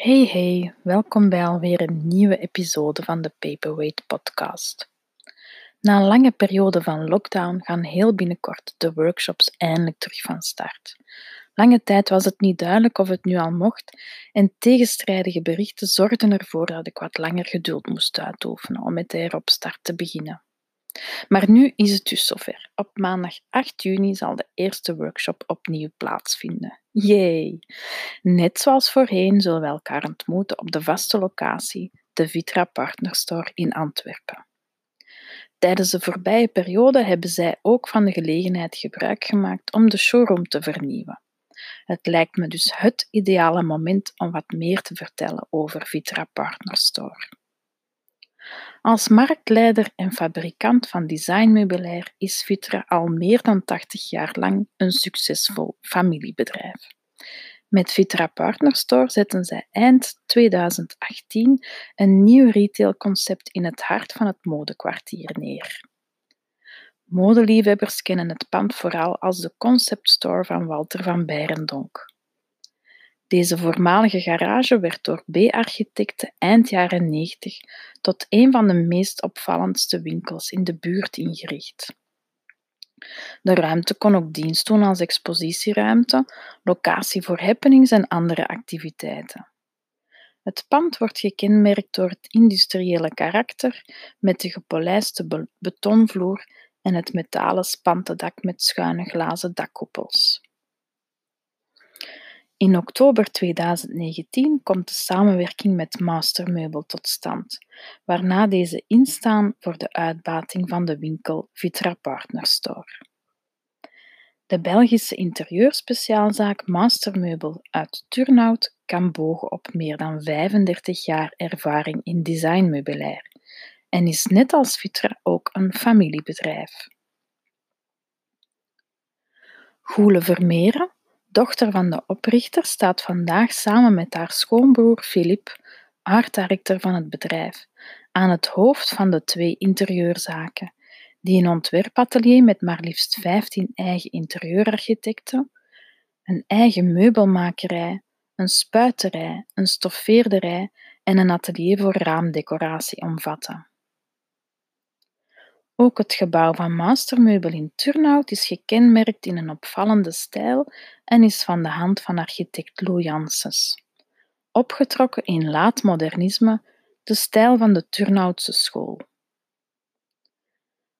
Hey hey, welkom bij alweer een nieuwe episode van de Paperweight podcast. Na een lange periode van lockdown gaan heel binnenkort de workshops eindelijk terug van start. Lange tijd was het niet duidelijk of het nu al mocht en tegenstrijdige berichten zorgden ervoor dat ik wat langer geduld moest uitoefenen om met de heropstart te beginnen. Maar nu is het dus zover. Op maandag 8 juni zal de eerste workshop opnieuw plaatsvinden. Yay! Net zoals voorheen zullen we elkaar ontmoeten op de vaste locatie, de Vitra Partner Store in Antwerpen. Tijdens de voorbije periode hebben zij ook van de gelegenheid gebruik gemaakt om de showroom te vernieuwen. Het lijkt me dus het ideale moment om wat meer te vertellen over Vitra Partner Store. Als marktleider en fabrikant van designmeubilair is Vitra al meer dan 80 jaar lang een succesvol familiebedrijf. Met Vitra Partner Store zetten zij eind 2018 een nieuw retailconcept in het hart van het modekwartier neer. Modeliefhebbers kennen het pand vooral als de conceptstore van Walter van Beirendonk. Deze voormalige garage werd door B-architecten eind jaren 90 tot een van de meest opvallendste winkels in de buurt ingericht. De ruimte kon ook dienst doen als expositieruimte, locatie voor happenings en andere activiteiten. Het pand wordt gekenmerkt door het industriële karakter met de gepolijste betonvloer en het metalen spantendak met schuine glazen dakkoepels. In oktober 2019 komt de samenwerking met Mastermeubel tot stand, waarna deze instaan voor de uitbating van de winkel Vitra Partner Store. De Belgische interieurspeciaalzaak Mastermeubel uit Turnhout kan bogen op meer dan 35 jaar ervaring in designmeubilair en is net als Vitra ook een familiebedrijf. Goele Vermeeren dochter van de oprichter, staat vandaag samen met haar schoonbroer Philippe, art-director van het bedrijf, aan het hoofd van de twee interieurzaken, die een ontwerpatelier met maar liefst 15 eigen interieurarchitecten, een eigen meubelmakerij, een spuiterij, een stoffeerderij en een atelier voor raamdecoratie omvatten. Ook het gebouw van Mastermeubel in Turnhout is gekenmerkt in een opvallende stijl en is van de hand van architect Lou Janssens. Opgetrokken in laatmodernisme, de stijl van de Turnhoutse school.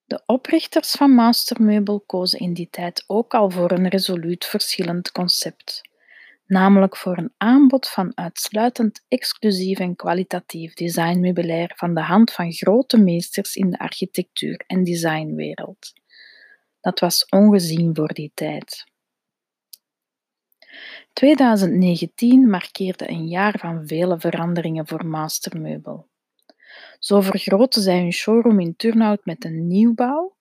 De oprichters van Mastermeubel kozen in die tijd ook al voor een resoluut verschillend concept namelijk voor een aanbod van uitsluitend exclusief en kwalitatief designmeubilair van de hand van grote meesters in de architectuur- en designwereld. Dat was ongezien voor die tijd. 2019 markeerde een jaar van vele veranderingen voor Mastermeubel. Zo vergroten zij hun showroom in Turnhout met een nieuwbouw,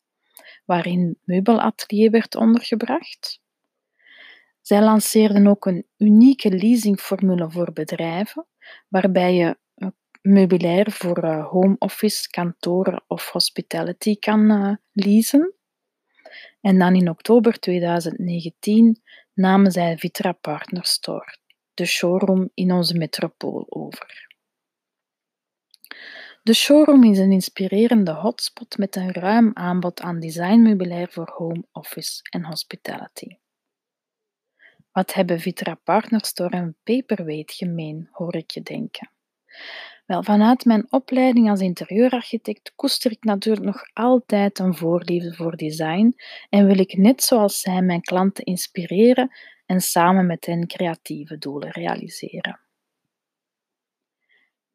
waarin meubelatelier werd ondergebracht, zij lanceerden ook een unieke leasingformule voor bedrijven, waarbij je eh, meubilair voor uh, home office, kantoren of hospitality kan uh, leasen. En dan in oktober 2019 namen zij Vitra Partner Store, de showroom in onze metropool, over. De showroom is een inspirerende hotspot met een ruim aanbod aan designmeubilair voor home office en hospitality. Wat hebben Vitra Partners door en Paperweight gemeen, hoor ik je denken. Wel, vanuit mijn opleiding als interieurarchitect koester ik natuurlijk nog altijd een voorliefde voor design en wil ik net zoals zij mijn klanten inspireren en samen met hen creatieve doelen realiseren.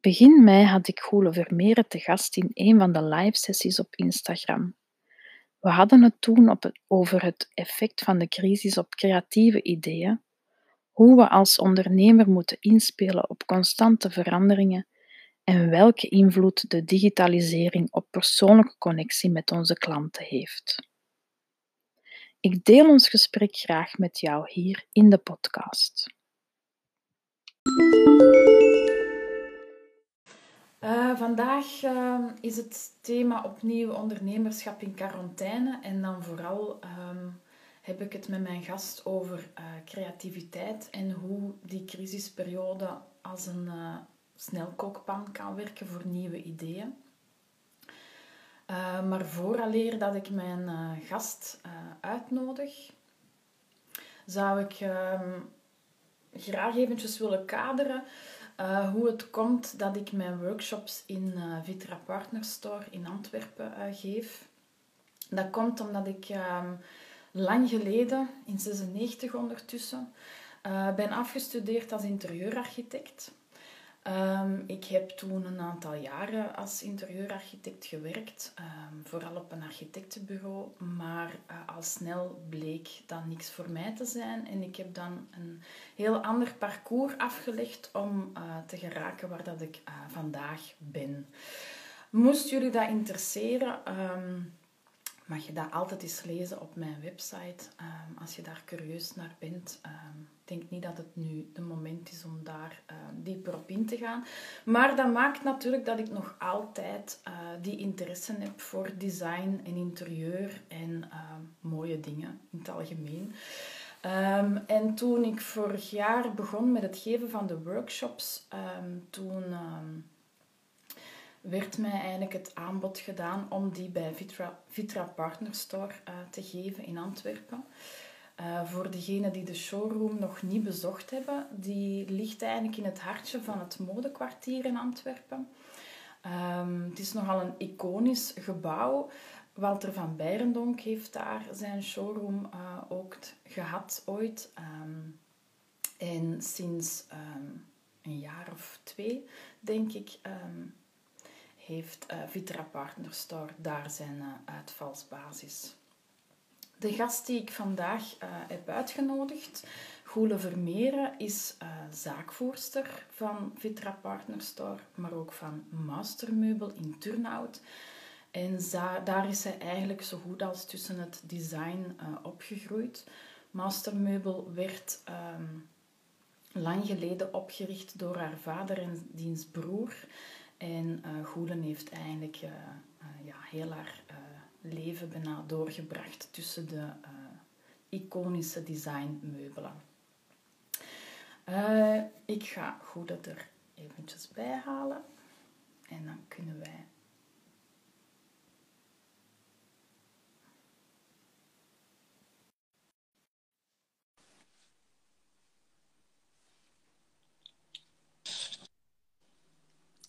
Begin mei had ik Goele Vermeeren te gast in een van de live sessies op Instagram. We hadden het toen op over het effect van de crisis op creatieve ideeën, hoe we als ondernemer moeten inspelen op constante veranderingen en welke invloed de digitalisering op persoonlijke connectie met onze klanten heeft. Ik deel ons gesprek graag met jou hier in de podcast. Uh, vandaag uh, is het thema opnieuw ondernemerschap in quarantaine en dan vooral um, heb ik het met mijn gast over creativiteit en hoe die crisisperiode als een snelkookpan kan werken voor nieuwe ideeën. Maar vooraleer dat ik mijn gast uitnodig, zou ik ehm, graag eventjes willen kaderen uh, hoe het komt dat ik mijn workshops in uh, Vitra Partner Store in Antwerpen uh, geef. Dat komt omdat ik ehm, lang geleden, in 96 ondertussen, ben afgestudeerd als interieurarchitect. Ehm, ik heb toen een aantal jaren als interieurarchitect gewerkt, ehm, vooral op een architectenbureau, maar uh, al snel bleek dat niks voor mij te zijn en ik heb dan een heel ander parcours afgelegd om uh, te geraken waar dat ik uh, vandaag ben. Moest jullie dat interesseren, um, mag je dat altijd eens lezen op mijn website um, als je daar curieus naar bent. Um, ik denk niet dat het nu de moment is om daar uh, dieper op in te gaan. Maar dat maakt natuurlijk dat ik nog altijd uh, die interesse heb voor design en interieur en mooie dingen in het algemeen. En toen ik vorig jaar begon met het geven van de workshops, toen werd mij eigenlijk het aanbod gedaan om die bij Vitra, Vitra Partner Store uh, te geven in Antwerpen. Uh, voor degenen die de showroom nog niet bezocht hebben, die ligt eigenlijk in het hartje van het modekwartier in Antwerpen. Um, het is nogal een iconisch gebouw. Walter van Beirendonk heeft daar zijn showroom uh, ook gehad ooit. Um, en sinds um, een jaar of twee, denk ik, heeft uh, Vitra Partner Store daar zijn uh, uitvalsbasis. De gast die ik vandaag uh, heb uitgenodigd, Goele Vermeeren, is zaakvoerster van Vitra Partner Store, maar ook van Mastermeubel in Turnhout. En daar is zij eigenlijk zo goed als tussen het design opgegroeid. Mastermeubel werd um, lang geleden opgericht door haar vader en diens broer. En uh, Goelen heeft eigenlijk uh, uh, ja, heel haar leven bijna doorgebracht tussen de iconische designmeubelen. ik ga Goelen er eventjes bij halen. En dan kunnen wij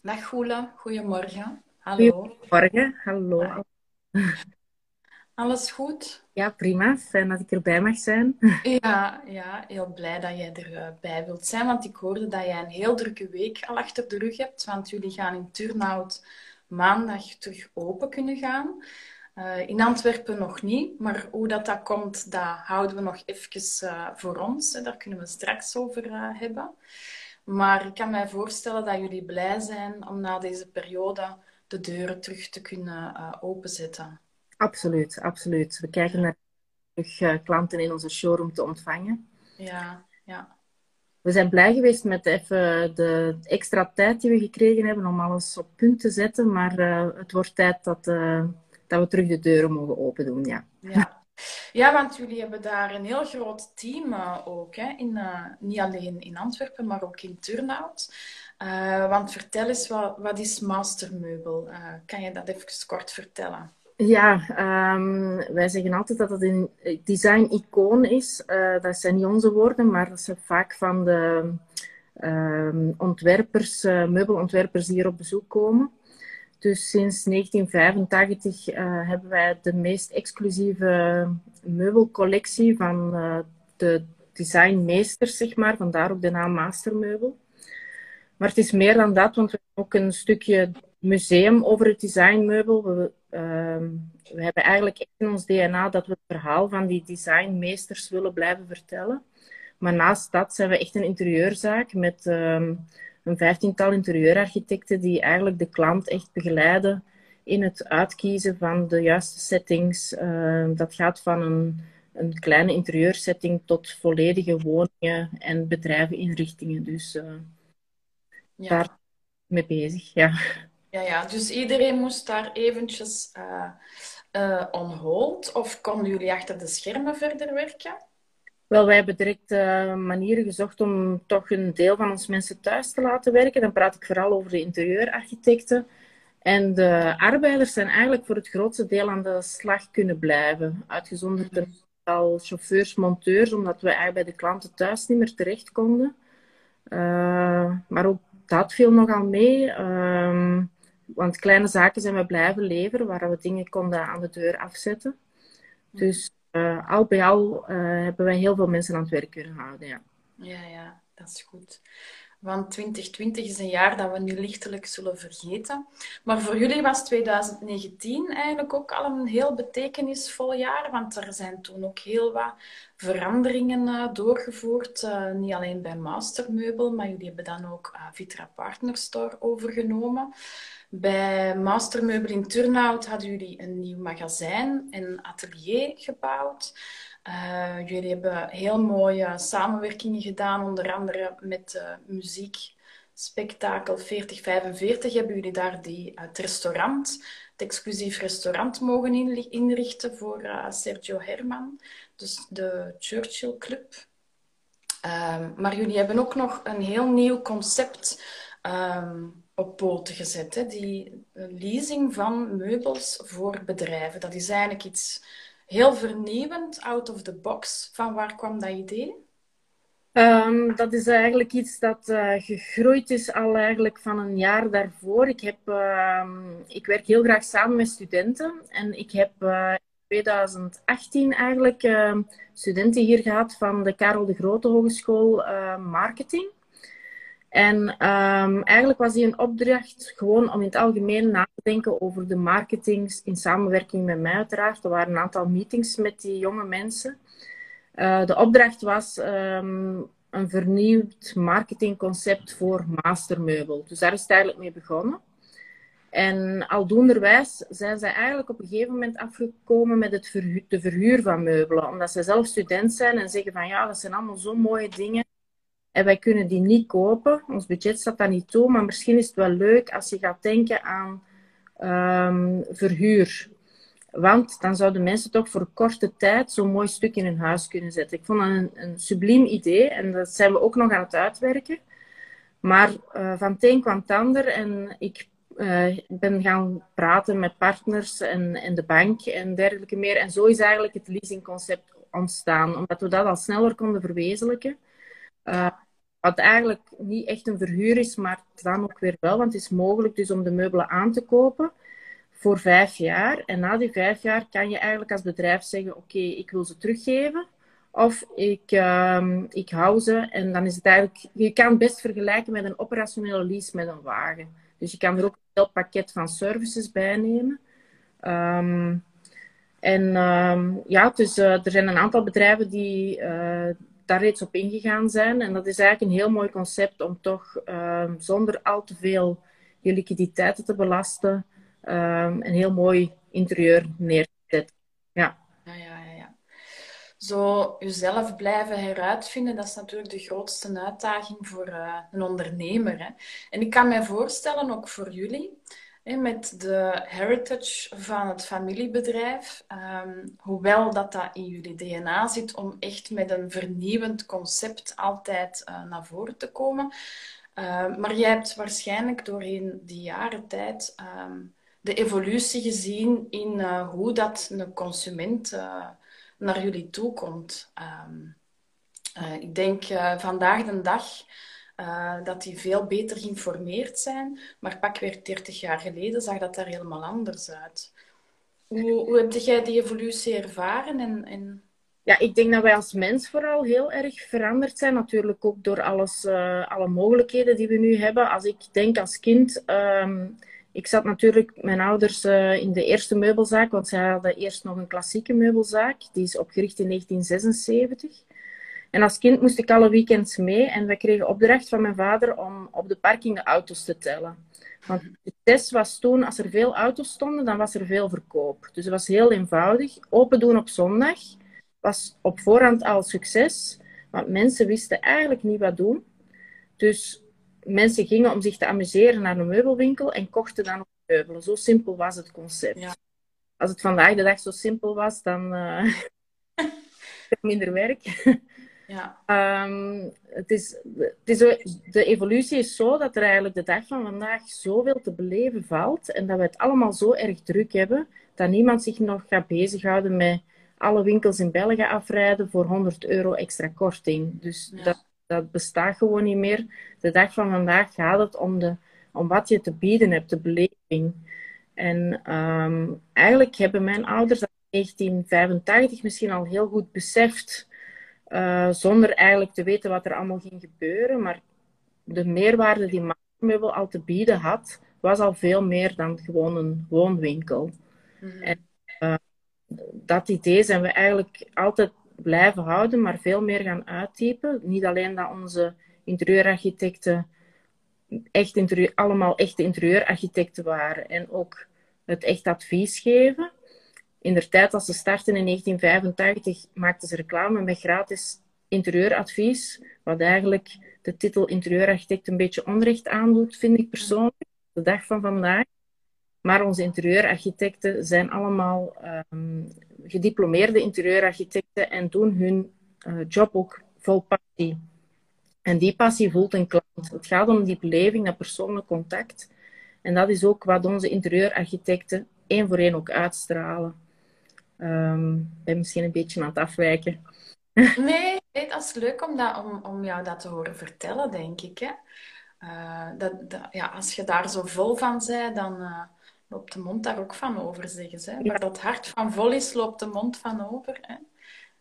Dag Goele, goedemorgen. Hallo. Goedemorgen, hallo. Alles goed? Ja, prima. Fijn dat ik erbij mag zijn. Ja, ja heel blij dat jij erbij wilt zijn, want ik hoorde dat jij een heel drukke week al achter de rug hebt, want jullie gaan in Turnhout maandag terug open kunnen gaan. Uh, in Antwerpen nog niet, maar hoe dat, dat komt, dat houden we nog even uh, voor ons. Daar kunnen we straks over uh, hebben. Maar ik kan mij voorstellen dat jullie blij zijn om na deze periode de deuren terug te kunnen uh, openzetten. Absoluut, absoluut. We kijken naar terug uh, klanten in onze showroom te ontvangen. Ja, ja. We zijn blij geweest met even de extra tijd die we gekregen hebben om alles op punt te zetten. Maar uh, het wordt tijd dat, dat we terug de deuren mogen open doen, ja. Ja, ja, want jullie hebben daar een heel groot team uh, ook. Hè? In, uh, niet alleen in Antwerpen, maar ook in Turnhout. Uh, want vertel eens, wat, wat is Mastermeubel? kan je dat even kort vertellen? Ja, um, wij zeggen altijd dat het een design-icoon is. dat zijn niet onze woorden, maar dat zijn vaak van de um, ontwerpers, meubelontwerpers die hier op bezoek komen. Dus sinds 1985 uh, eh, hebben wij de meest exclusieve meubelcollectie van uh, de designmeesters, zeg maar. Vandaar ook de naam Mastermeubel. Maar het is meer dan dat, want we hebben ook een stukje museum over het designmeubel. We, uh, we hebben eigenlijk in ons DNA dat we het verhaal van die designmeesters willen blijven vertellen. Maar naast dat zijn we echt een interieurzaak met ehm, een vijftiental interieurarchitecten die eigenlijk de klant echt begeleiden in het uitkiezen van de juiste settings. Uh, dat gaat van een, een kleine interieursetting tot volledige woningen en bedrijveninrichtingen. Dus uh, ja. daar mee bezig, ja. Ja, ja, dus iedereen moest daar eventjes uh, on hold? Of konden jullie achter de schermen verder werken? Wel, wij hebben direct uh, manieren gezocht om toch een deel van ons mensen thuis te laten werken. Dan praat ik vooral over de interieurarchitecten. En de arbeiders zijn eigenlijk voor het grootste deel aan de slag kunnen blijven. Uitgezonderd een aantal chauffeurs, monteurs, omdat we eigenlijk bij de klanten thuis niet meer terecht konden. Uh, maar ook dat viel nogal mee. Um, want kleine zaken zijn we blijven leveren, waar we dingen konden aan de deur afzetten. Dus al bij al uh, hebben wij heel veel mensen aan het werk kunnen houden. Ja, ja, ja dat is goed. Want 2020 is een jaar dat we nu lichtelijk zullen vergeten. Maar voor jullie was 2019 eigenlijk ook al een heel betekenisvol jaar. Want er zijn toen ook heel wat veranderingen uh, doorgevoerd. Niet alleen bij Mastermeubel, maar jullie hebben dan ook Vitra Partner Store overgenomen. Bij Mastermeubel in Turnhout hadden jullie een nieuw magazijn en atelier gebouwd. Uh, jullie hebben heel mooie samenwerkingen gedaan, onder andere met uh, muziekspektakel 4045 hebben jullie daar die, het restaurant, het exclusief restaurant mogen inrichten voor uh, Sergio Herman, dus de Churchill Club. Ehm, maar jullie hebben ook nog een heel nieuw concept um, op poten gezet. Hè? Die leasing van meubels voor bedrijven. Dat is eigenlijk iets heel vernieuwend, out of the box. Van waar kwam dat idee? Um, dat is eigenlijk iets dat uh, gegroeid is al eigenlijk van een jaar daarvoor. Ik, heb, uh, ik werk heel graag samen met studenten. En ik heb uh, in 2018 eigenlijk ehm, studenten hier gehad van de Karel de Grote Hogeschool eh, Marketing. En um, eigenlijk was die een opdracht gewoon om in het algemeen na te denken over de marketing in samenwerking met mij uiteraard. Er waren een aantal meetings met die jonge mensen. Uh, de opdracht was um, een vernieuwd marketingconcept voor mastermeubel. Dus daar is het eigenlijk mee begonnen. En aldoenderwijs zijn zij eigenlijk op een gegeven moment afgekomen met het de verhuur van meubelen. Omdat ze zelf student zijn en zeggen van ja, dat zijn allemaal zo mooie dingen. En wij kunnen die niet kopen. Ons budget staat daar niet toe. Maar misschien is het wel leuk als je gaat denken aan um, verhuur. Want dan zouden mensen toch voor korte tijd zo'n mooi stuk in hun huis kunnen zetten. Ik vond dat een, een subliem idee. En dat zijn we ook nog aan het uitwerken. Maar uh, van het kwam het ander. En ik uh, ben gaan praten met partners en, en de bank en dergelijke meer. En zo is eigenlijk het leasingconcept ontstaan. Omdat we dat al sneller konden verwezenlijken. Uh, wat eigenlijk niet echt een verhuur is, maar dan ook weer wel. Want het is mogelijk dus om de meubelen aan te kopen voor vijf jaar. En na die vijf jaar kan je eigenlijk als bedrijf zeggen: Oké, ik wil ze teruggeven. Of ik, uh, ik hou ze. En dan is het eigenlijk. Je kan het best vergelijken met een operationele lease met een wagen. Dus je kan er ook een heel pakket van services bij nemen. Um, en um, ja, dus uh, er zijn een aantal bedrijven die, uh, daar reeds op ingegaan zijn. En dat is eigenlijk een heel mooi concept om toch um, zonder al te veel je liquiditeiten te belasten, um, een heel mooi interieur neer te zetten. Ja. Ja, ja, ja. Zo jezelf blijven heruitvinden, dat is natuurlijk de grootste uitdaging voor uh, een ondernemer. Hè? En ik kan mij voorstellen, ook voor jullie, met de heritage van het familiebedrijf, um, hoewel dat dat in jullie DNA zit om echt met een vernieuwend concept altijd uh, naar voren te komen. Uh, maar jij hebt waarschijnlijk doorheen die jaren tijd um, de evolutie gezien in uh, hoe dat een consument naar jullie toe komt. Ik denk vandaag de dag uh, dat die veel beter geïnformeerd zijn. Maar pakweg 30 jaar geleden zag dat daar helemaal anders uit. Hoe, hoe heb jij die evolutie ervaren? En, en... Ja, ik denk dat wij als mens vooral heel erg veranderd zijn. Natuurlijk ook door alles, uh, alle mogelijkheden die we nu hebben. Als ik denk als kind... Um, ik zat natuurlijk mijn ouders uh, in de eerste meubelzaak, want zij hadden eerst nog een klassieke meubelzaak. Die is opgericht in 1976. En als kind moest ik alle weekends mee en we kregen opdracht van mijn vader om op de parking de auto's te tellen. Want de test was toen, als er veel auto's stonden, dan was er veel verkoop. Dus het was heel eenvoudig. Open doen op zondag was op voorhand al succes, want mensen wisten eigenlijk niet wat doen. Dus mensen gingen om zich te amuseren naar een meubelwinkel en kochten dan ook meubelen. Zo simpel was het concept. Ja. als het vandaag de dag zo simpel was, dan uh, minder werk. Ja. Ehm, het is, het is, de evolutie is zo dat er eigenlijk de dag van vandaag zoveel te beleven valt en dat we het allemaal zo erg druk hebben dat niemand zich nog gaat bezighouden met alle winkels in België afrijden voor 100 euro extra korting. Dus dat, dat bestaat gewoon niet meer. De dag van vandaag gaat het om, de, om wat je te bieden hebt, de beleving. En ehm, eigenlijk hebben mijn ouders dat in 1985 misschien al heel goed beseft, uh, zonder eigenlijk te weten wat er allemaal ging gebeuren. Maar de meerwaarde die Meubel al te bieden had, was al veel meer dan gewoon een woonwinkel. Mhm. En uh, dat idee zijn we eigenlijk altijd blijven houden, maar veel meer gaan uittypen. Niet alleen dat onze interieurarchitecten echt interieur, allemaal echte interieurarchitecten waren en ook het echt advies geven. In de tijd als ze startten in 1985 maakten ze reclame met gratis interieuradvies, wat eigenlijk de titel interieurarchitect een beetje onrecht aandoet, vind ik persoonlijk, de dag van vandaag. Maar onze interieurarchitecten zijn allemaal um, gediplomeerde interieurarchitecten en doen hun uh, job ook vol passie. En die passie voelt een klant. Het gaat om die beleving, dat persoonlijk contact. En dat is ook wat onze interieurarchitecten één voor één ook uitstralen. Um, ik ben misschien een beetje aan het afwijken. Nee, dat is leuk om, dat, om, om jou dat te horen vertellen, denk ik. Hè? Uh, dat, dat, ja, als je daar zo vol van bent, dan uh, loopt de mond daar ook van over, zeggen ze. Waar dat hart van vol is, loopt de mond van over. Hè?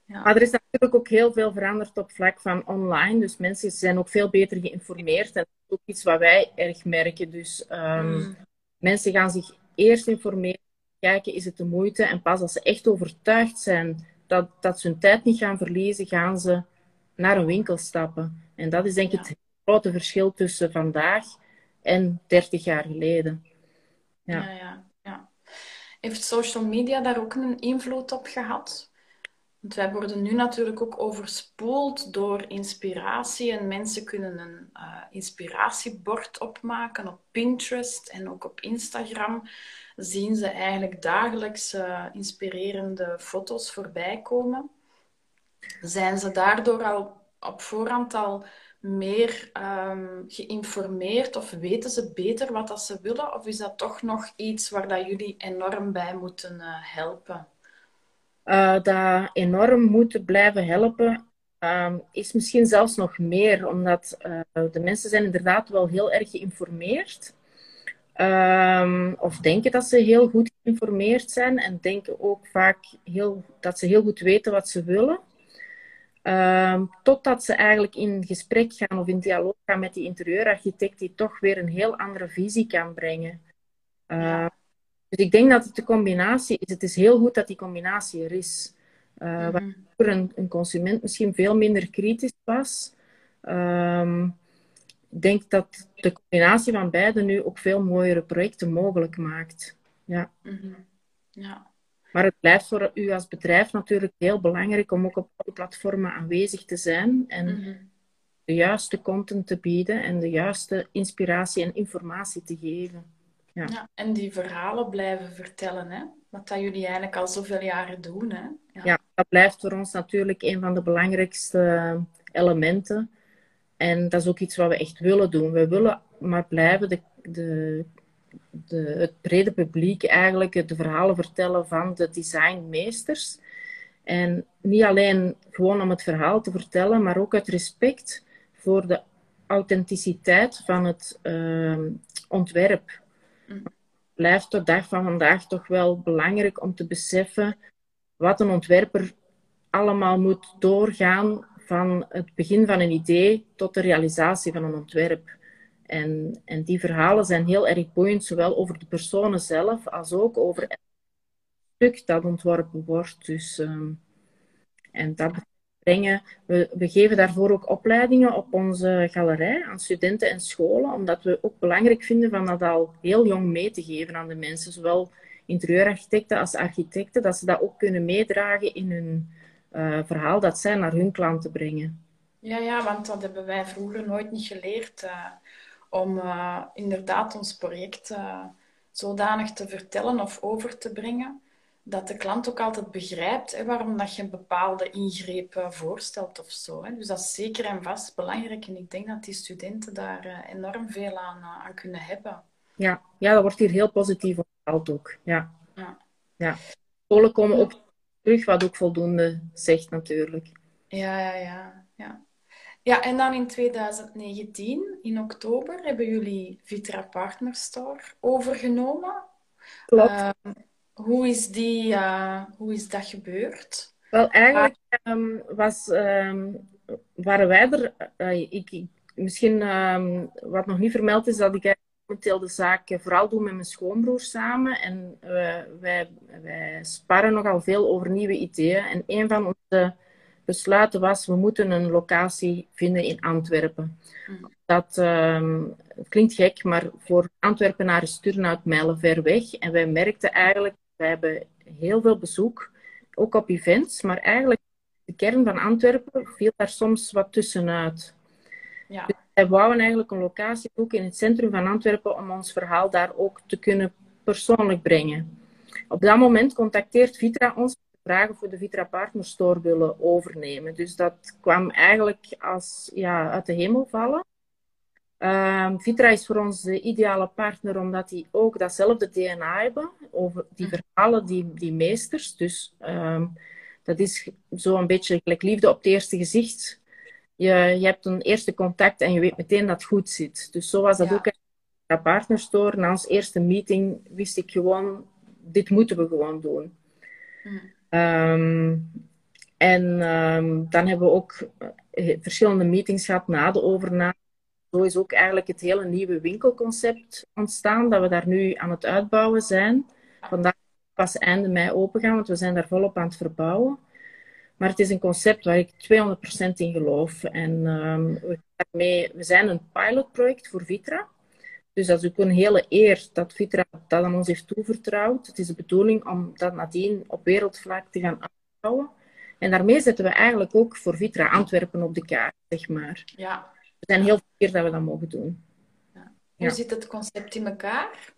Ja. Maar er is natuurlijk ook heel veel veranderd op vlak van online. Dus mensen zijn ook veel beter geïnformeerd. En dat is ook iets wat wij erg merken. Dus um, mensen gaan zich eerst informeren, kijken, is het de moeite? En pas als ze echt overtuigd zijn dat, dat ze hun tijd niet gaan verliezen, gaan ze naar een winkel stappen. En dat is denk ik het grote verschil tussen vandaag en 30 jaar geleden. Ja. Ja, ja, ja. Heeft social media daar ook een invloed op gehad? Want wij worden nu natuurlijk ook overspoeld door inspiratie en mensen kunnen een uh, inspiratiebord opmaken op Pinterest en ook op Instagram. Zien ze eigenlijk dagelijks uh, inspirerende foto's voorbij komen. Zijn ze daardoor al op voorhand al meer um, geïnformeerd of weten ze beter wat dat ze willen? Of is dat toch nog iets waar dat jullie enorm bij moeten uh, helpen? uh, dat enorm moeten blijven helpen, um, is misschien zelfs nog meer, omdat de mensen zijn inderdaad wel heel erg geïnformeerd. Um, of denken dat ze heel goed geïnformeerd zijn en denken ook vaak heel, dat ze heel goed weten wat ze willen. Um, totdat ze eigenlijk in gesprek gaan of in dialoog gaan met die interieurarchitect die toch weer een heel andere visie kan brengen. Uh, dus ik denk dat het de combinatie is. Het is heel goed dat die combinatie er is. Uh, mm -hmm. Waar een, een, consument misschien veel minder kritisch was. Um, denk dat de combinatie van beide nu ook veel mooiere projecten mogelijk maakt. Ja. Mm -hmm. ja. Maar het blijft voor u als bedrijf natuurlijk heel belangrijk om ook op alle platformen aanwezig te zijn en mm -hmm. de juiste content te bieden en de juiste inspiratie en informatie te geven. Ja. ja. en die verhalen blijven vertellen, hè? wat dat jullie eigenlijk al zoveel jaren doen. Hè? Ja. ja. dat blijft voor ons natuurlijk een van de belangrijkste elementen. En dat is ook iets wat we echt willen doen. We willen maar blijven de, de, de, het brede publiek eigenlijk de verhalen vertellen van de designmeesters. En niet alleen gewoon om het verhaal te vertellen, maar ook uit respect voor de authenticiteit van het uh, ontwerp blijft tot dag van vandaag toch wel belangrijk om te beseffen wat een ontwerper allemaal moet doorgaan van het begin van een idee tot de realisatie van een ontwerp. En, en die verhalen zijn heel erg boeiend, zowel over de personen zelf als ook over het stuk dat ontworpen wordt. Dus, um, en dat brengen. We, we, geven daarvoor ook opleidingen op onze galerij aan studenten en scholen, omdat we ook belangrijk vinden van dat al heel jong mee te geven aan de mensen, zowel interieurarchitecten als architecten, dat ze dat ook kunnen meedragen in hun uh, verhaal dat zij naar hun klanten brengen. Ja, ja, want dat hebben wij vroeger nooit niet geleerd. Uh, om uh, inderdaad ons project zodanig te vertellen of over te brengen dat de klant ook altijd begrijpt hè, waarom dat je een bepaalde ingreep voorstelt of zo. Hè. Dus dat is zeker en vast belangrijk. En ik denk dat die studenten daar enorm veel aan, aan, kunnen hebben. Ja. ja, dat wordt hier heel positief onthaald ook. Ja. Ja. ja. Scholen komen ook terug, wat ook voldoende zegt natuurlijk. Ja, ja, ja. ja. Ja, en dan in 2019, in oktober, hebben jullie Vitra Partner Store overgenomen. Klopt. Uh, hoe, is die, uh, hoe is dat gebeurd? Wel, eigenlijk um, was, um, waren wij er... Uh, ik, misschien um, wat nog niet vermeld is, dat ik momenteel de zaak vooral doe met mijn schoonbroer samen. En wij, wij sparren nogal veel over nieuwe ideeën. En een van onze besluiten was, we moeten een locatie vinden in Antwerpen. Mm. Dat um, het klinkt gek, maar voor Antwerpenaren is Turnhout mijlen ver weg. En wij merkten eigenlijk, wij hebben heel veel bezoek, ook op events, maar eigenlijk de kern van Antwerpen viel daar soms wat tussenuit. Ja. Dus wij wouden eigenlijk een locatie ook in het centrum van Antwerpen om ons verhaal daar ook te kunnen persoonlijk brengen. Op dat moment contacteert Vitra ons vragen voor de Vitra Partner Store willen overnemen. Dus dat kwam eigenlijk als ja, uit de hemel vallen. Um, Vitra is voor ons de ideale partner omdat die ook datzelfde DNA hebben over die mhm. verhalen, die, die meesters. Dus um, dat is zo een beetje gelijk liefde op het eerste gezicht. Je, je hebt een eerste contact en je weet meteen dat het goed zit. Dus zo was dat ja. ook in de partnerstore. Na onze eerste meeting wist ik gewoon, dit moeten we gewoon doen. Mm. Um, en um, dan hebben we ook eh, verschillende meetings gehad na de overname. Zo is ook eigenlijk het hele nieuwe winkelconcept ontstaan, dat we daar nu aan het uitbouwen zijn. Vandaag pas einde mei open gaan, want we zijn daar volop aan het verbouwen. Maar het is een concept waar ik 200% in geloof. En um, we, daarmee, we zijn een pilotproject voor Vitra. Dus dat is ook een hele eer dat Vitra dat aan ons heeft toevertrouwd. Het is de bedoeling om dat nadien op wereldvlak te gaan uitbouwen. En daarmee zetten we eigenlijk ook voor Vitra Antwerpen op de kaart, zeg maar. Ja. We zijn heel fier dat we dat mogen doen. Ja. Hoe zit het concept in elkaar?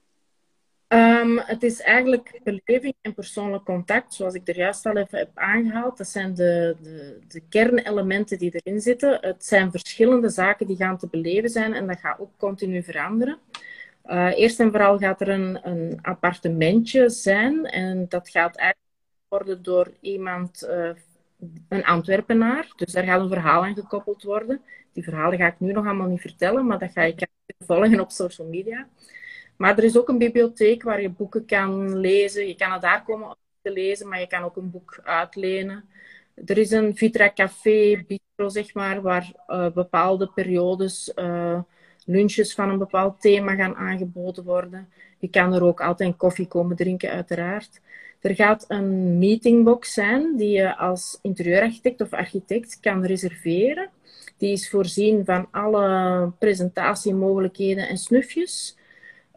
Um, het is eigenlijk beleving en persoonlijk contact, zoals ik er juist al even heb aangehaald. Dat zijn de, de, de, kernelementen die erin zitten. Het zijn verschillende zaken die gaan te beleven zijn en dat gaat ook continu veranderen. Uh, eerst en vooral gaat er een, een, appartementje zijn en dat gaat eigenlijk worden door iemand, uh, een Antwerpenaar. Dus daar gaat een verhaal aan gekoppeld worden. Die verhalen ga ik nu nog allemaal niet vertellen, maar dat ga ik volgen op social media. Maar er is ook een bibliotheek waar je boeken kan lezen. Je kan het daar komen om te lezen, maar je kan ook een boek uitlenen. Er is een Vitra Café, bistro zeg maar, waar uh, bepaalde periodes uh, lunches van een bepaald thema gaan aangeboden worden. Je kan er ook altijd koffie komen drinken, uiteraard. Er gaat een meetingbox zijn die je als interieurarchitect of architect kan reserveren. Die is voorzien van alle presentatiemogelijkheden en snufjes.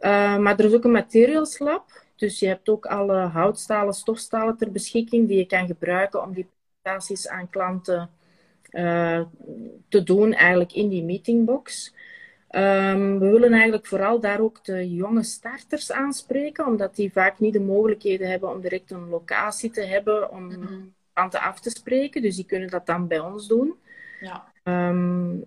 Uh, maar er is ook een materials lab. Dus je hebt ook alle houtstalen, stofstalen ter beschikking die je kan gebruiken om die presentaties aan klanten uh, te doen, eigenlijk in die meetingbox. Um, we willen eigenlijk vooral daar ook de jonge starters aanspreken, omdat die vaak niet de mogelijkheden hebben om direct een locatie te hebben om mm klanten af te spreken. Dus die kunnen dat dan bij ons doen. Ja. Um,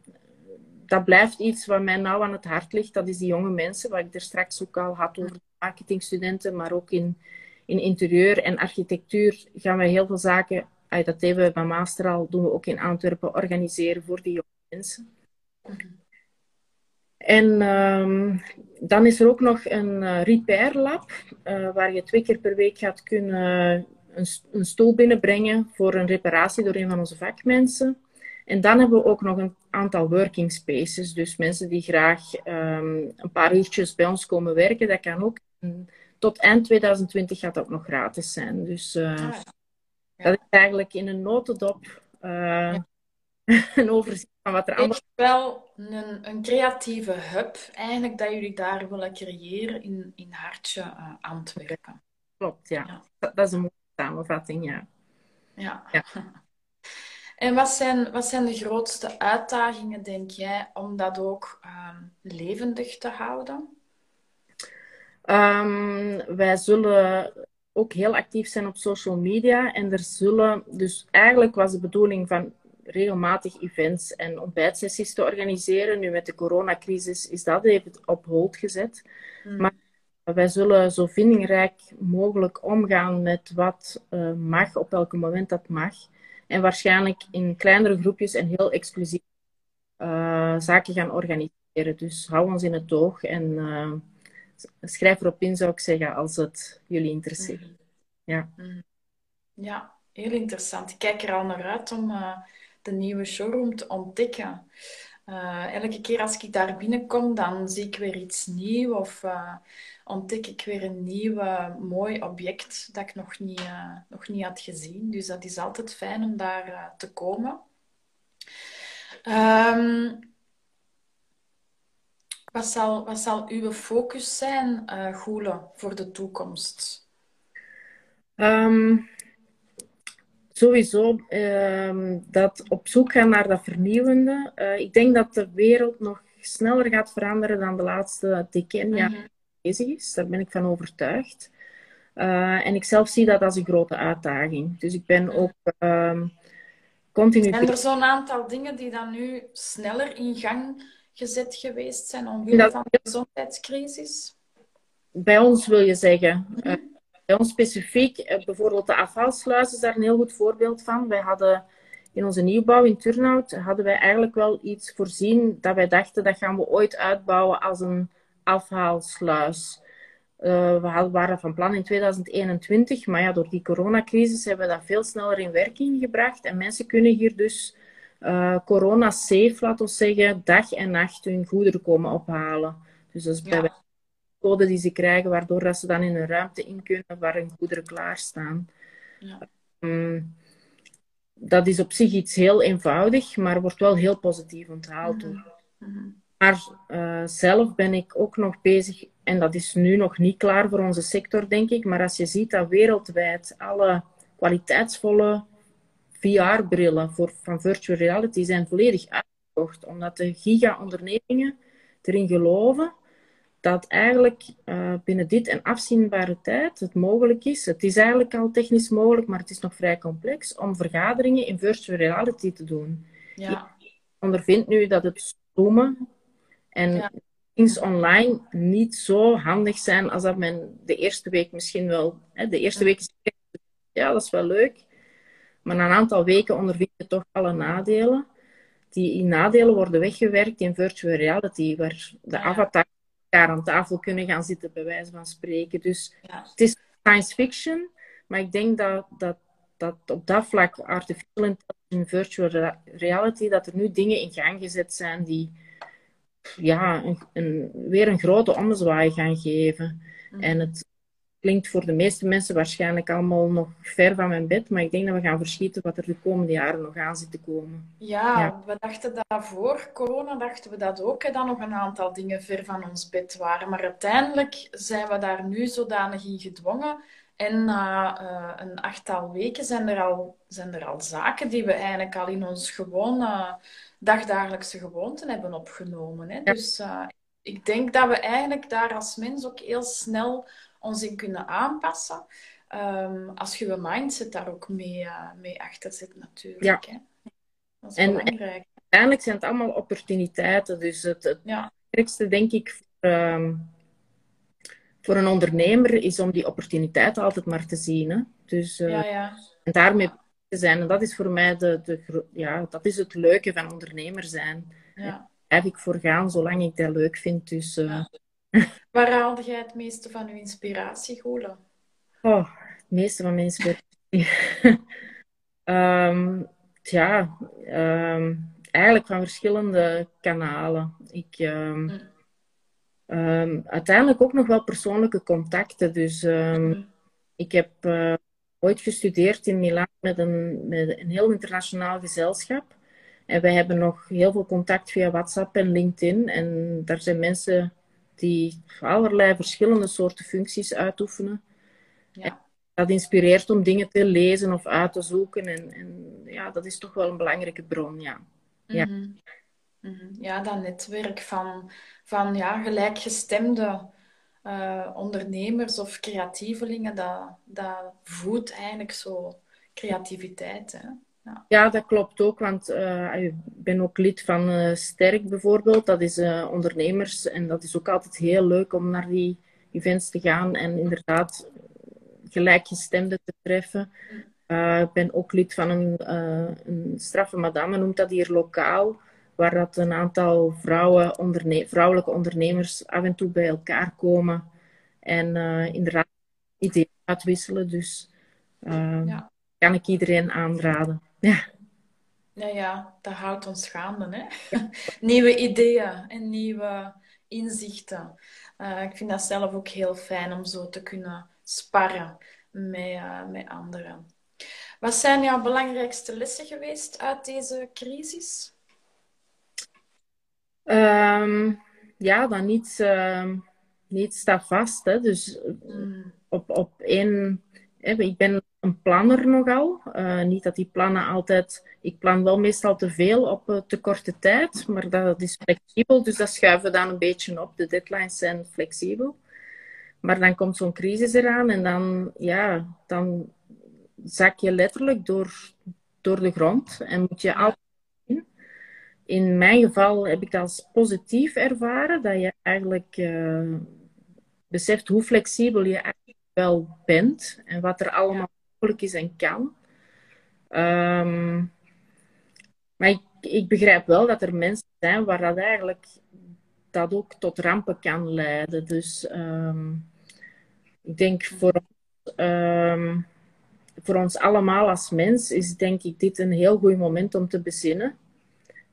dat blijft iets wat mij nou aan het hart ligt. Dat is die jonge mensen, wat ik er straks ook al had over marketingstudenten, maar ook in, in interieur en architectuur gaan we heel veel zaken, dat deden bij Master al, doen we ook in Antwerpen, organiseren voor die jonge mensen. En um, dan is er ook nog een uh, repair lab, uh, waar je twee keer per week gaat kunnen een, een stoel binnenbrengen voor een reparatie door een van onze vakmensen. En dan hebben we ook nog een aantal working spaces. Dus mensen die graag um, een paar uurtjes bij ons komen werken, dat kan ook. En tot eind 2020 gaat dat nog gratis zijn. Dus uh, ah, ja. dat is eigenlijk in een notendop uh, ja. een overzicht van wat er allemaal... Het is wel een, een, creatieve hub eigenlijk dat jullie daar willen creëren in, in Hartje uh, Antwerpen. Klopt, ja. ja. Dat, dat, is een mooie samenvatting, ja. Ja. En wat zijn, wat zijn de grootste uitdagingen, denk jij, om dat ook um, levendig te houden? Um, wij zullen ook heel actief zijn op social media. En er zullen, dus eigenlijk was de bedoeling van regelmatig events en ontbijtsessies te organiseren. Nu met de coronacrisis is dat even op hold gezet. Hmm. Maar wij zullen zo vindingrijk mogelijk omgaan met wat uh, mag, op welk moment dat mag. En waarschijnlijk in kleinere groepjes en heel exclusief uh, zaken gaan organiseren. Dus hou ons in het oog en uh, schrijf erop in, zou ik zeggen, als het jullie interesseert. Ja. Mhm. ja, heel interessant. Ik kijk er al naar uit om de nieuwe showroom te ontdekken. Elke keer als ik daar binnenkom, dan zie ik weer iets nieuws of ontdek ik weer een nieuw mooi object dat ik nog niet, uh, nog niet had gezien. Dus dat is altijd fijn om daar te komen. Um, wat, zal, wat zal uw focus zijn, Goele, voor de toekomst? Um, sowieso uh, dat op zoek gaan naar dat vernieuwende. Ik denk dat de wereld nog sneller gaat veranderen dan de laatste decennia mm bezig is. Daar ben ik van overtuigd. Uh, en ik zelf zie dat als een grote uitdaging. Dus ik ben ook uh, continu... Zijn er zo'n aantal dingen die dan nu sneller in gang gezet geweest zijn omwille van de gezondheidscrisis? Bij ons wil je zeggen. Mm bij ons specifiek, eh, bijvoorbeeld de afvalsluis is daar een heel goed voorbeeld van. Wij hadden in onze nieuwbouw in Turnhout, hadden wij eigenlijk wel iets voorzien dat wij dachten, dat gaan we ooit uitbouwen als een afhaalsluis. Uh, we waren van plan in 2021, maar ja, door die coronacrisis hebben we dat veel sneller in werking gebracht. En mensen kunnen hier dus uh, corona-safe, laten we zeggen, dag en nacht hun goederen komen ophalen. Dus dat is bij code die ze krijgen, waardoor dat ze dan in een ruimte in kunnen waar hun goederen klaarstaan. Ja. Um, dat is op zich iets heel eenvoudig, maar wordt wel heel positief onthaald. Mm -hmm. Maar uh, zelf ben ik ook nog bezig, en dat is nu nog niet klaar voor onze sector, denk ik. Maar als je ziet dat wereldwijd alle kwaliteitsvolle VR-brillen van virtual reality zijn volledig uitgekocht, omdat de giga-ondernemingen erin geloven dat eigenlijk uh, binnen dit en afzienbare tijd het mogelijk is, het is eigenlijk al technisch mogelijk, maar het is nog vrij complex, om vergaderingen in virtual reality te doen. Ja. Ik ondervind nu dat het zoomen en ja. things online niet zo handig zijn als dat men de eerste week misschien wel... Hè, de eerste week is ja, dat is wel leuk. Maar na een aantal weken ondervind je toch alle nadelen. Die nadelen worden weggewerkt in virtual reality, waar de avatar aan tafel kunnen gaan zitten, bij wijze van spreken. Dus het is science fiction, maar ik denk dat, dat, dat op dat vlak, artificial intelligence, virtual reality, dat er nu dingen in gang gezet zijn die ja, een, een, weer een grote ommezwaai gaan geven. Mm. En het klinkt voor de meeste mensen waarschijnlijk allemaal nog ver van mijn bed, maar ik denk dat we gaan verschieten wat er de komende jaren nog aan zit te komen. Ja, we dachten dat voor corona dachten we dat ook, hè, dat nog een aantal dingen ver van ons bed waren. Maar uiteindelijk zijn we daar nu zodanig in gedwongen. En na uh, een achttal weken zijn er, al, zijn er al zaken die we eigenlijk al in ons gewone dagdagelijkse gewoonten hebben opgenomen. Hè. Dus uh, ik denk dat we eigenlijk daar als mens ook heel snel ons in kunnen aanpassen. Um, als je je mindset daar ook mee, uh, mee achter zit, natuurlijk. Ja. Hè? Dat is en, belangrijk. uiteindelijk zijn het allemaal opportuniteiten. Dus het, het ja. belangrijkste, denk ik, voor, um, voor, een ondernemer is om die opportuniteiten altijd maar te zien. Hè? Dus, uh, ja, ja. En daarmee te zijn. En dat is voor mij de, de, ja, dat is het leuke van ondernemer zijn. Ja. Daar blijf ik voor gaan zolang ik dat leuk vind. Dus, uh, Waar haalde jij het meeste van je inspiratie, Gola? Oh, het meeste van mijn inspiratie. um, tja, um, eigenlijk van verschillende kanalen. Ik, um, um, uiteindelijk ook nog wel persoonlijke contacten. Dus mm. ik heb uh, ooit gestudeerd in Milaan met een, met een heel internationaal gezelschap. En wij hebben nog heel veel contact via WhatsApp en LinkedIn. En daar zijn mensen die allerlei verschillende soorten functies uitoefenen. Ja. Dat inspireert om dingen te lezen of uit te zoeken. En, en ja, dat is toch wel een belangrijke bron, ja. Ja, mm -hmm. ja dat netwerk van, van ja, gelijkgestemde uh, ondernemers of creatievelingen, dat, dat voedt eigenlijk zo creativiteit. Hè? Ja. ja. dat klopt ook, want uh, ik ben ook lid van uh, Sterk bijvoorbeeld. Dat is ondernemers en dat is ook altijd heel leuk om naar die events te gaan en inderdaad gelijkgestemden te treffen. ik ben ook lid van een, een straffe madame, noemt dat hier lokaal waar dat een aantal vrouwen, onderne vrouwelijke ondernemers af en toe bij elkaar komen en uh, inderdaad ideeën uitwisselen. Dus uh, ja. kan ik iedereen aanraden. Ja. Ja, ja, dat houdt ons gaande. Hè? nieuwe ideeën en nieuwe inzichten. Uh, ik vind dat zelf ook heel fijn om zo te kunnen sparren met, met anderen. Wat zijn jouw belangrijkste lessen geweest uit deze crisis? Um, ja, dan niet, uh, niet staat vast. Hè. Dus mm. op, op één... Hè, ik ben een planner nogal. Uh, niet dat die plannen altijd... Ik plan wel meestal te veel op uh, te korte tijd, maar dat is flexibel. Dus dat schuiven we dan een beetje op. De deadlines zijn flexibel. Maar dan komt zo'n crisis eraan en dan, ja, dan zak je letterlijk door, door de grond. En moet je altijd in mijn geval heb ik dat als positief ervaren, dat je eigenlijk uh, beseft hoe flexibel je eigenlijk wel bent en wat er allemaal mogelijk is en kan. Um, maar ik, begrijp wel dat er mensen zijn waar dat eigenlijk dat ook tot rampen kan leiden. Dus um, ik denk voor ons, um, voor ons allemaal als mens is denk ik dit een heel goed moment om te bezinnen.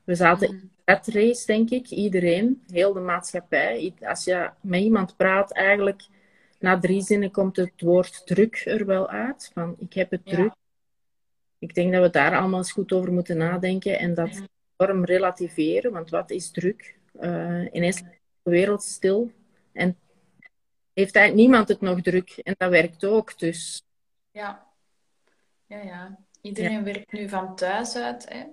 We zaten in dat race, denk ik, iedereen, heel de maatschappij. Als je met iemand praat, eigenlijk na drie zinnen komt het woord druk er wel uit. Van ik heb het druk. Ik denk dat we daar allemaal eens goed over moeten nadenken en dat enorm relativeren. Want wat is druk? Uh, ineens is de wereld stil en heeft eigenlijk niemand het nog druk. En dat werkt ook. Dus. Ja, ja, ja. Iedereen werkt nu van thuis uit. Hè?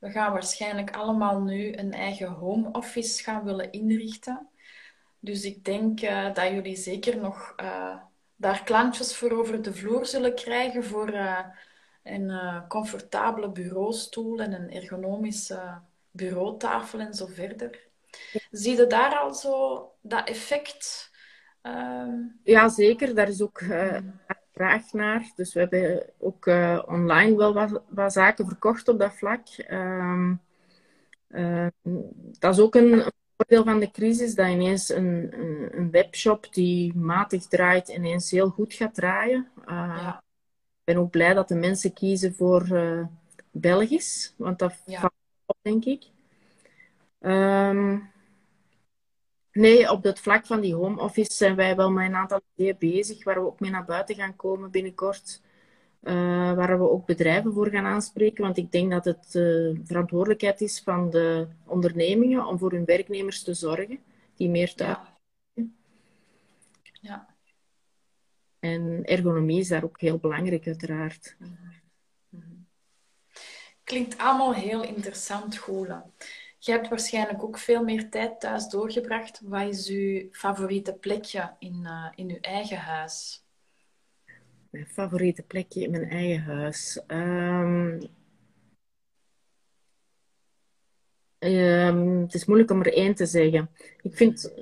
We gaan waarschijnlijk allemaal nu een eigen home office gaan willen inrichten. Dus ik denk uh, dat jullie zeker nog uh, daar klantjes voor over de vloer zullen krijgen voor uh, een comfortabele bureaustoel en een ergonomische bureautafel en zo verder. Zie je daar al zo dat effect? Ehm? Ja, zeker. Daar is ook hmm vraag naar. Dus we hebben ook uh, online wel wat, wat, zaken verkocht op dat vlak. Uh, uh, dat is ook een, voordeel van de crisis, dat ineens een, een, een, webshop die matig draait, ineens heel goed gaat draaien. Eh, ja. Ik ben ook blij dat de mensen kiezen voor Belgisch, want dat ja. valt op, denk ik. Um, Nee, op het vlak van die home office zijn wij wel met een aantal ideeën bezig, waar we ook mee naar buiten gaan komen binnenkort. Uh, waar we ook bedrijven voor gaan aanspreken. Want ik denk dat het uh, verantwoordelijkheid is van de ondernemingen om voor hun werknemers te zorgen, die meer thuis ja. ja. En ergonomie is daar ook heel belangrijk, uiteraard. Mhm. Mhm. Klinkt allemaal heel interessant, Gola. Je hebt waarschijnlijk ook veel meer tijd thuis doorgebracht. Wat is uw favoriete plekje in, uh, in uw eigen huis? Mijn favoriete plekje in mijn eigen huis. Um, um, het is moeilijk om er één te zeggen. Ik vind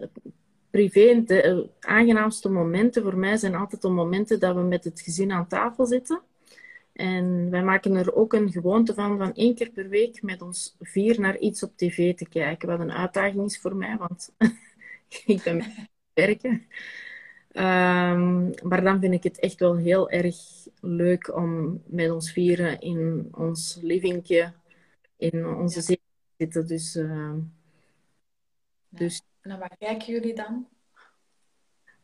privé de uh, aangenaamste momenten voor mij zijn altijd de momenten dat we met het gezin aan tafel zitten. En wij maken er ook een gewoonte van van één keer per week met ons vier naar iets op tv te kijken. Wat een uitdaging is voor mij, want ik ben werken. Um, maar dan vind ik het echt wel heel erg leuk om met ons vieren in ons livingje, in onze zee te zitten. Dus, uh, dus... En waar kijken jullie dan?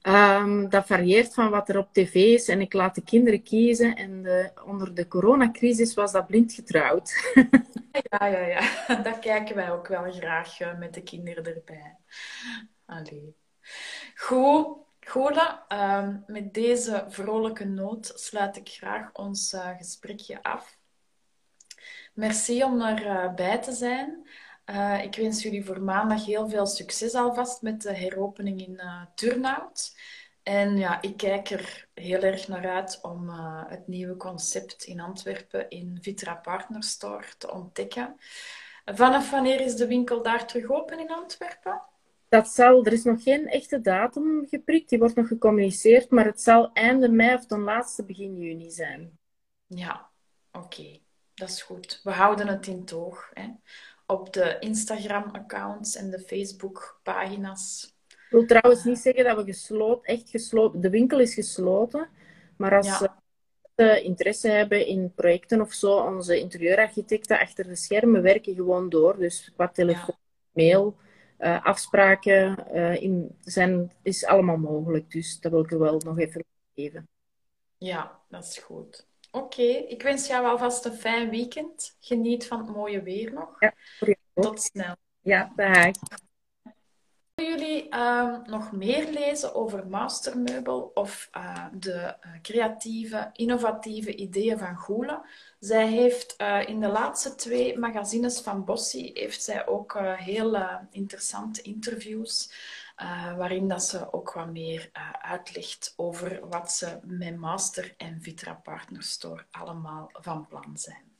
Um, dat varieert van wat er op tv is en ik laat de kinderen kiezen. En de, onder de coronacrisis was dat blind getrouwd. ja, ja, ja. Dat kijken wij ook wel graag uh, met de kinderen erbij. Allee. Goed, Gola, um, met deze vrolijke noot sluit ik graag ons uh, gesprekje af. Merci om erbij uh, te zijn. Uh, ik wens jullie voor maandag heel veel succes alvast met de heropening in uh, Turnhout. En ja, ik kijk er heel erg naar uit om uh, het nieuwe concept in Antwerpen in Vitra Partner Store te ontdekken. Vanaf wanneer is de winkel daar terug open in Antwerpen? Dat zal, er is nog geen echte datum geprikt, die wordt nog gecommuniceerd, maar het zal einde mei of ten laatste begin juni zijn. Ja, oké, dat is goed. We houden het in toog. Hè? Op de Instagram-accounts en de Facebook-pagina's. Ik wil trouwens niet zeggen dat we gesloten, echt gesloten, de winkel is gesloten, maar als ja. ze interesse hebben in projecten of zo, onze interieurarchitecten achter de schermen werken gewoon door. Dus qua telefoon, mail, uh, afspraken uh, in, zijn, is allemaal mogelijk. Dus dat wil ik er wel nog even geven. Ja, dat is goed. Oké, ik wens jou alvast een fijn weekend. Geniet van het mooie weer nog. Ja, Tot snel. Ja, dag. Willen jullie uh, nog meer lezen over Mastermeubel of uh, de uh, creatieve, innovatieve ideeën van Goele? Zij heeft uh, in de laatste twee magazines van Bossi heeft zij ook heel interessante interviews. Waarin dat ze ook wat meer uitlegt over wat ze met Master en Vitra Partner Store allemaal van plan zijn.